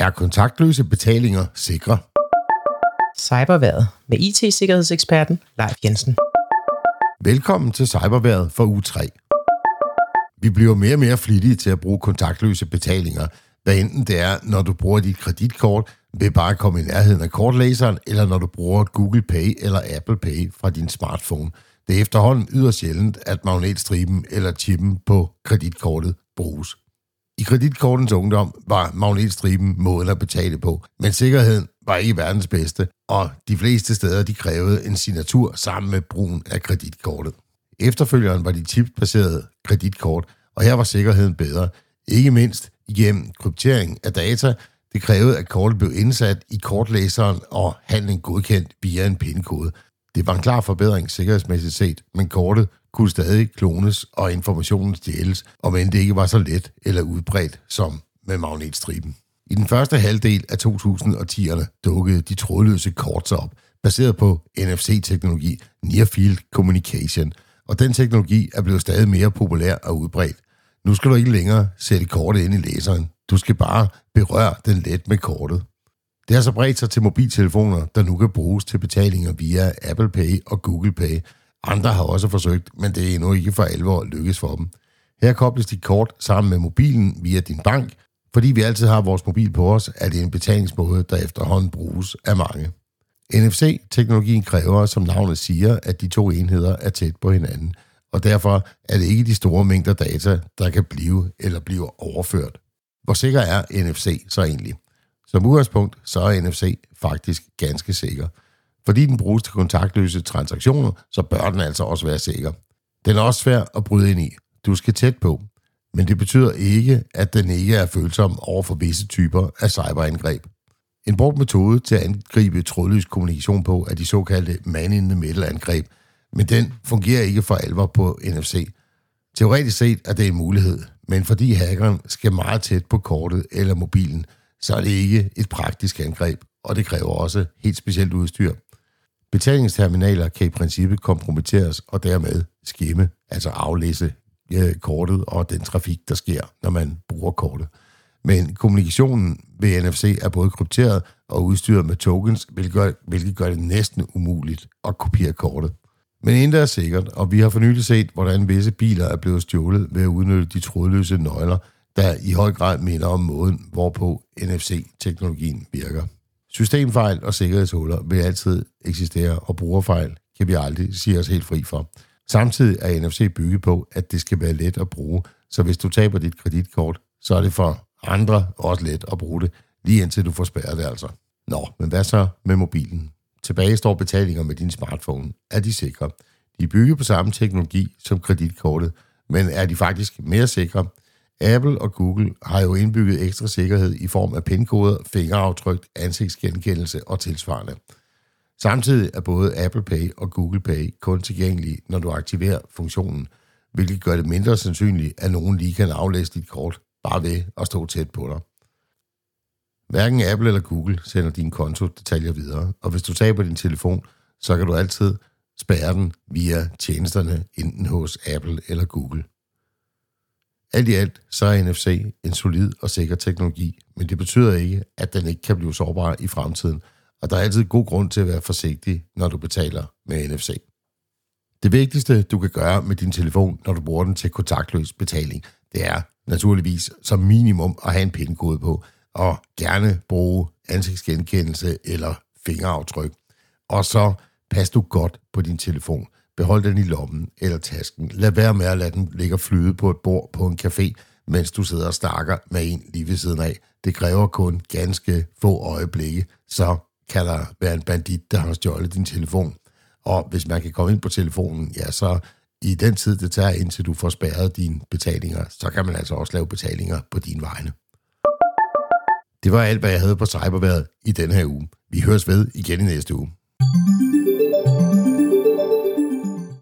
Er kontaktløse betalinger sikre? Cyberværet med IT-sikkerhedseksperten Leif Jensen. Velkommen til Cyberværet for uge 3. Vi bliver mere og mere flittige til at bruge kontaktløse betalinger, hvad enten det er, når du bruger dit kreditkort ved bare at komme i nærheden af kortlæseren, eller når du bruger Google Pay eller Apple Pay fra din smartphone. Det er efterhånden yderst sjældent, at magnetstriben eller chippen på kreditkortet bruges. I kreditkortens ungdom var magnetstriben måden at betale på, men sikkerheden var ikke verdens bedste, og de fleste steder de krævede en signatur sammen med brugen af kreditkortet. Efterfølgeren var de chipbaserede kreditkort, og her var sikkerheden bedre, ikke mindst igennem kryptering af data. Det krævede, at kortet blev indsat i kortlæseren og handlen godkendt via en pindkode. Det var en klar forbedring sikkerhedsmæssigt set, men kortet kunne stadig klones og informationen stjæles, om end det ikke var så let eller udbredt som med magnetstriben. I den første halvdel af 2010'erne dukkede de trådløse kort op, baseret på NFC-teknologi, Near Field Communication, og den teknologi er blevet stadig mere populær og udbredt. Nu skal du ikke længere sætte kortet ind i læseren. Du skal bare berøre den let med kortet. Det har så bredt sig til mobiltelefoner, der nu kan bruges til betalinger via Apple Pay og Google Pay. Andre har også forsøgt, men det er endnu ikke for alvor lykkes for dem. Her kobles dit kort sammen med mobilen via din bank. Fordi vi altid har vores mobil på os, er det en betalingsmåde, der efterhånden bruges af mange. NFC-teknologien kræver, som navnet siger, at de to enheder er tæt på hinanden, og derfor er det ikke de store mængder data, der kan blive eller bliver overført. Hvor sikker er NFC så egentlig? Som udgangspunkt, så er NFC faktisk ganske sikker. Fordi den bruges til kontaktløse transaktioner, så bør den altså også være sikker. Den er også svær at bryde ind i. Du skal tæt på. Men det betyder ikke, at den ikke er følsom over for visse typer af cyberangreb. En brugt metode til at angribe trådløs kommunikation på er de såkaldte man-in-the-middle-angreb, men den fungerer ikke for alvor på NFC. Teoretisk set er det en mulighed, men fordi hackeren skal meget tæt på kortet eller mobilen, så er det ikke et praktisk angreb, og det kræver også helt specielt udstyr. Betalingsterminaler kan i princippet kompromitteres og dermed skimme, altså aflæse øh, kortet og den trafik, der sker, når man bruger kortet. Men kommunikationen ved NFC er både krypteret og udstyret med tokens, hvilket gør, hvilket gør det næsten umuligt at kopiere kortet. Men intet er sikkert, og vi har for nylig set, hvordan visse biler er blevet stjålet ved at udnytte de trådløse nøgler, der i høj grad minder om måden, hvorpå NFC-teknologien virker. Systemfejl og sikkerhedshuller vil altid eksistere, og brugerfejl kan vi aldrig sige os helt fri for. Samtidig er NFC bygget på, at det skal være let at bruge, så hvis du taber dit kreditkort, så er det for andre også let at bruge det, lige indtil du får spærret det altså. Nå, men hvad så med mobilen? Tilbage står betalinger med din smartphone. Er de sikre? De er bygget på samme teknologi som kreditkortet, men er de faktisk mere sikre? Apple og Google har jo indbygget ekstra sikkerhed i form af pindkoder, fingeraftryk, ansigtsgenkendelse og tilsvarende. Samtidig er både Apple Pay og Google Pay kun tilgængelige, når du aktiverer funktionen, hvilket gør det mindre sandsynligt, at nogen lige kan aflæse dit kort bare ved at stå tæt på dig. Hverken Apple eller Google sender dine kontodetaljer videre, og hvis du taber din telefon, så kan du altid spærre den via tjenesterne enten hos Apple eller Google. Alt i alt så er NFC en solid og sikker teknologi, men det betyder ikke, at den ikke kan blive sårbar i fremtiden, og der er altid god grund til at være forsigtig, når du betaler med NFC. Det vigtigste, du kan gøre med din telefon, når du bruger den til kontaktløs betaling, det er naturligvis som minimum at have en pindkode på, og gerne bruge ansigtsgenkendelse eller fingeraftryk. Og så pas du godt på din telefon. Behold den i lommen eller tasken. Lad være med at lade den ligge og flyde på et bord på en café, mens du sidder og snakker med en lige ved siden af. Det kræver kun ganske få øjeblikke, så kan der være en bandit, der har stjålet din telefon. Og hvis man kan komme ind på telefonen, ja, så i den tid, det tager, indtil du får spærret dine betalinger, så kan man altså også lave betalinger på dine vegne. Det var alt, hvad jeg havde på cyberværet i den her uge. Vi høres ved igen i næste uge.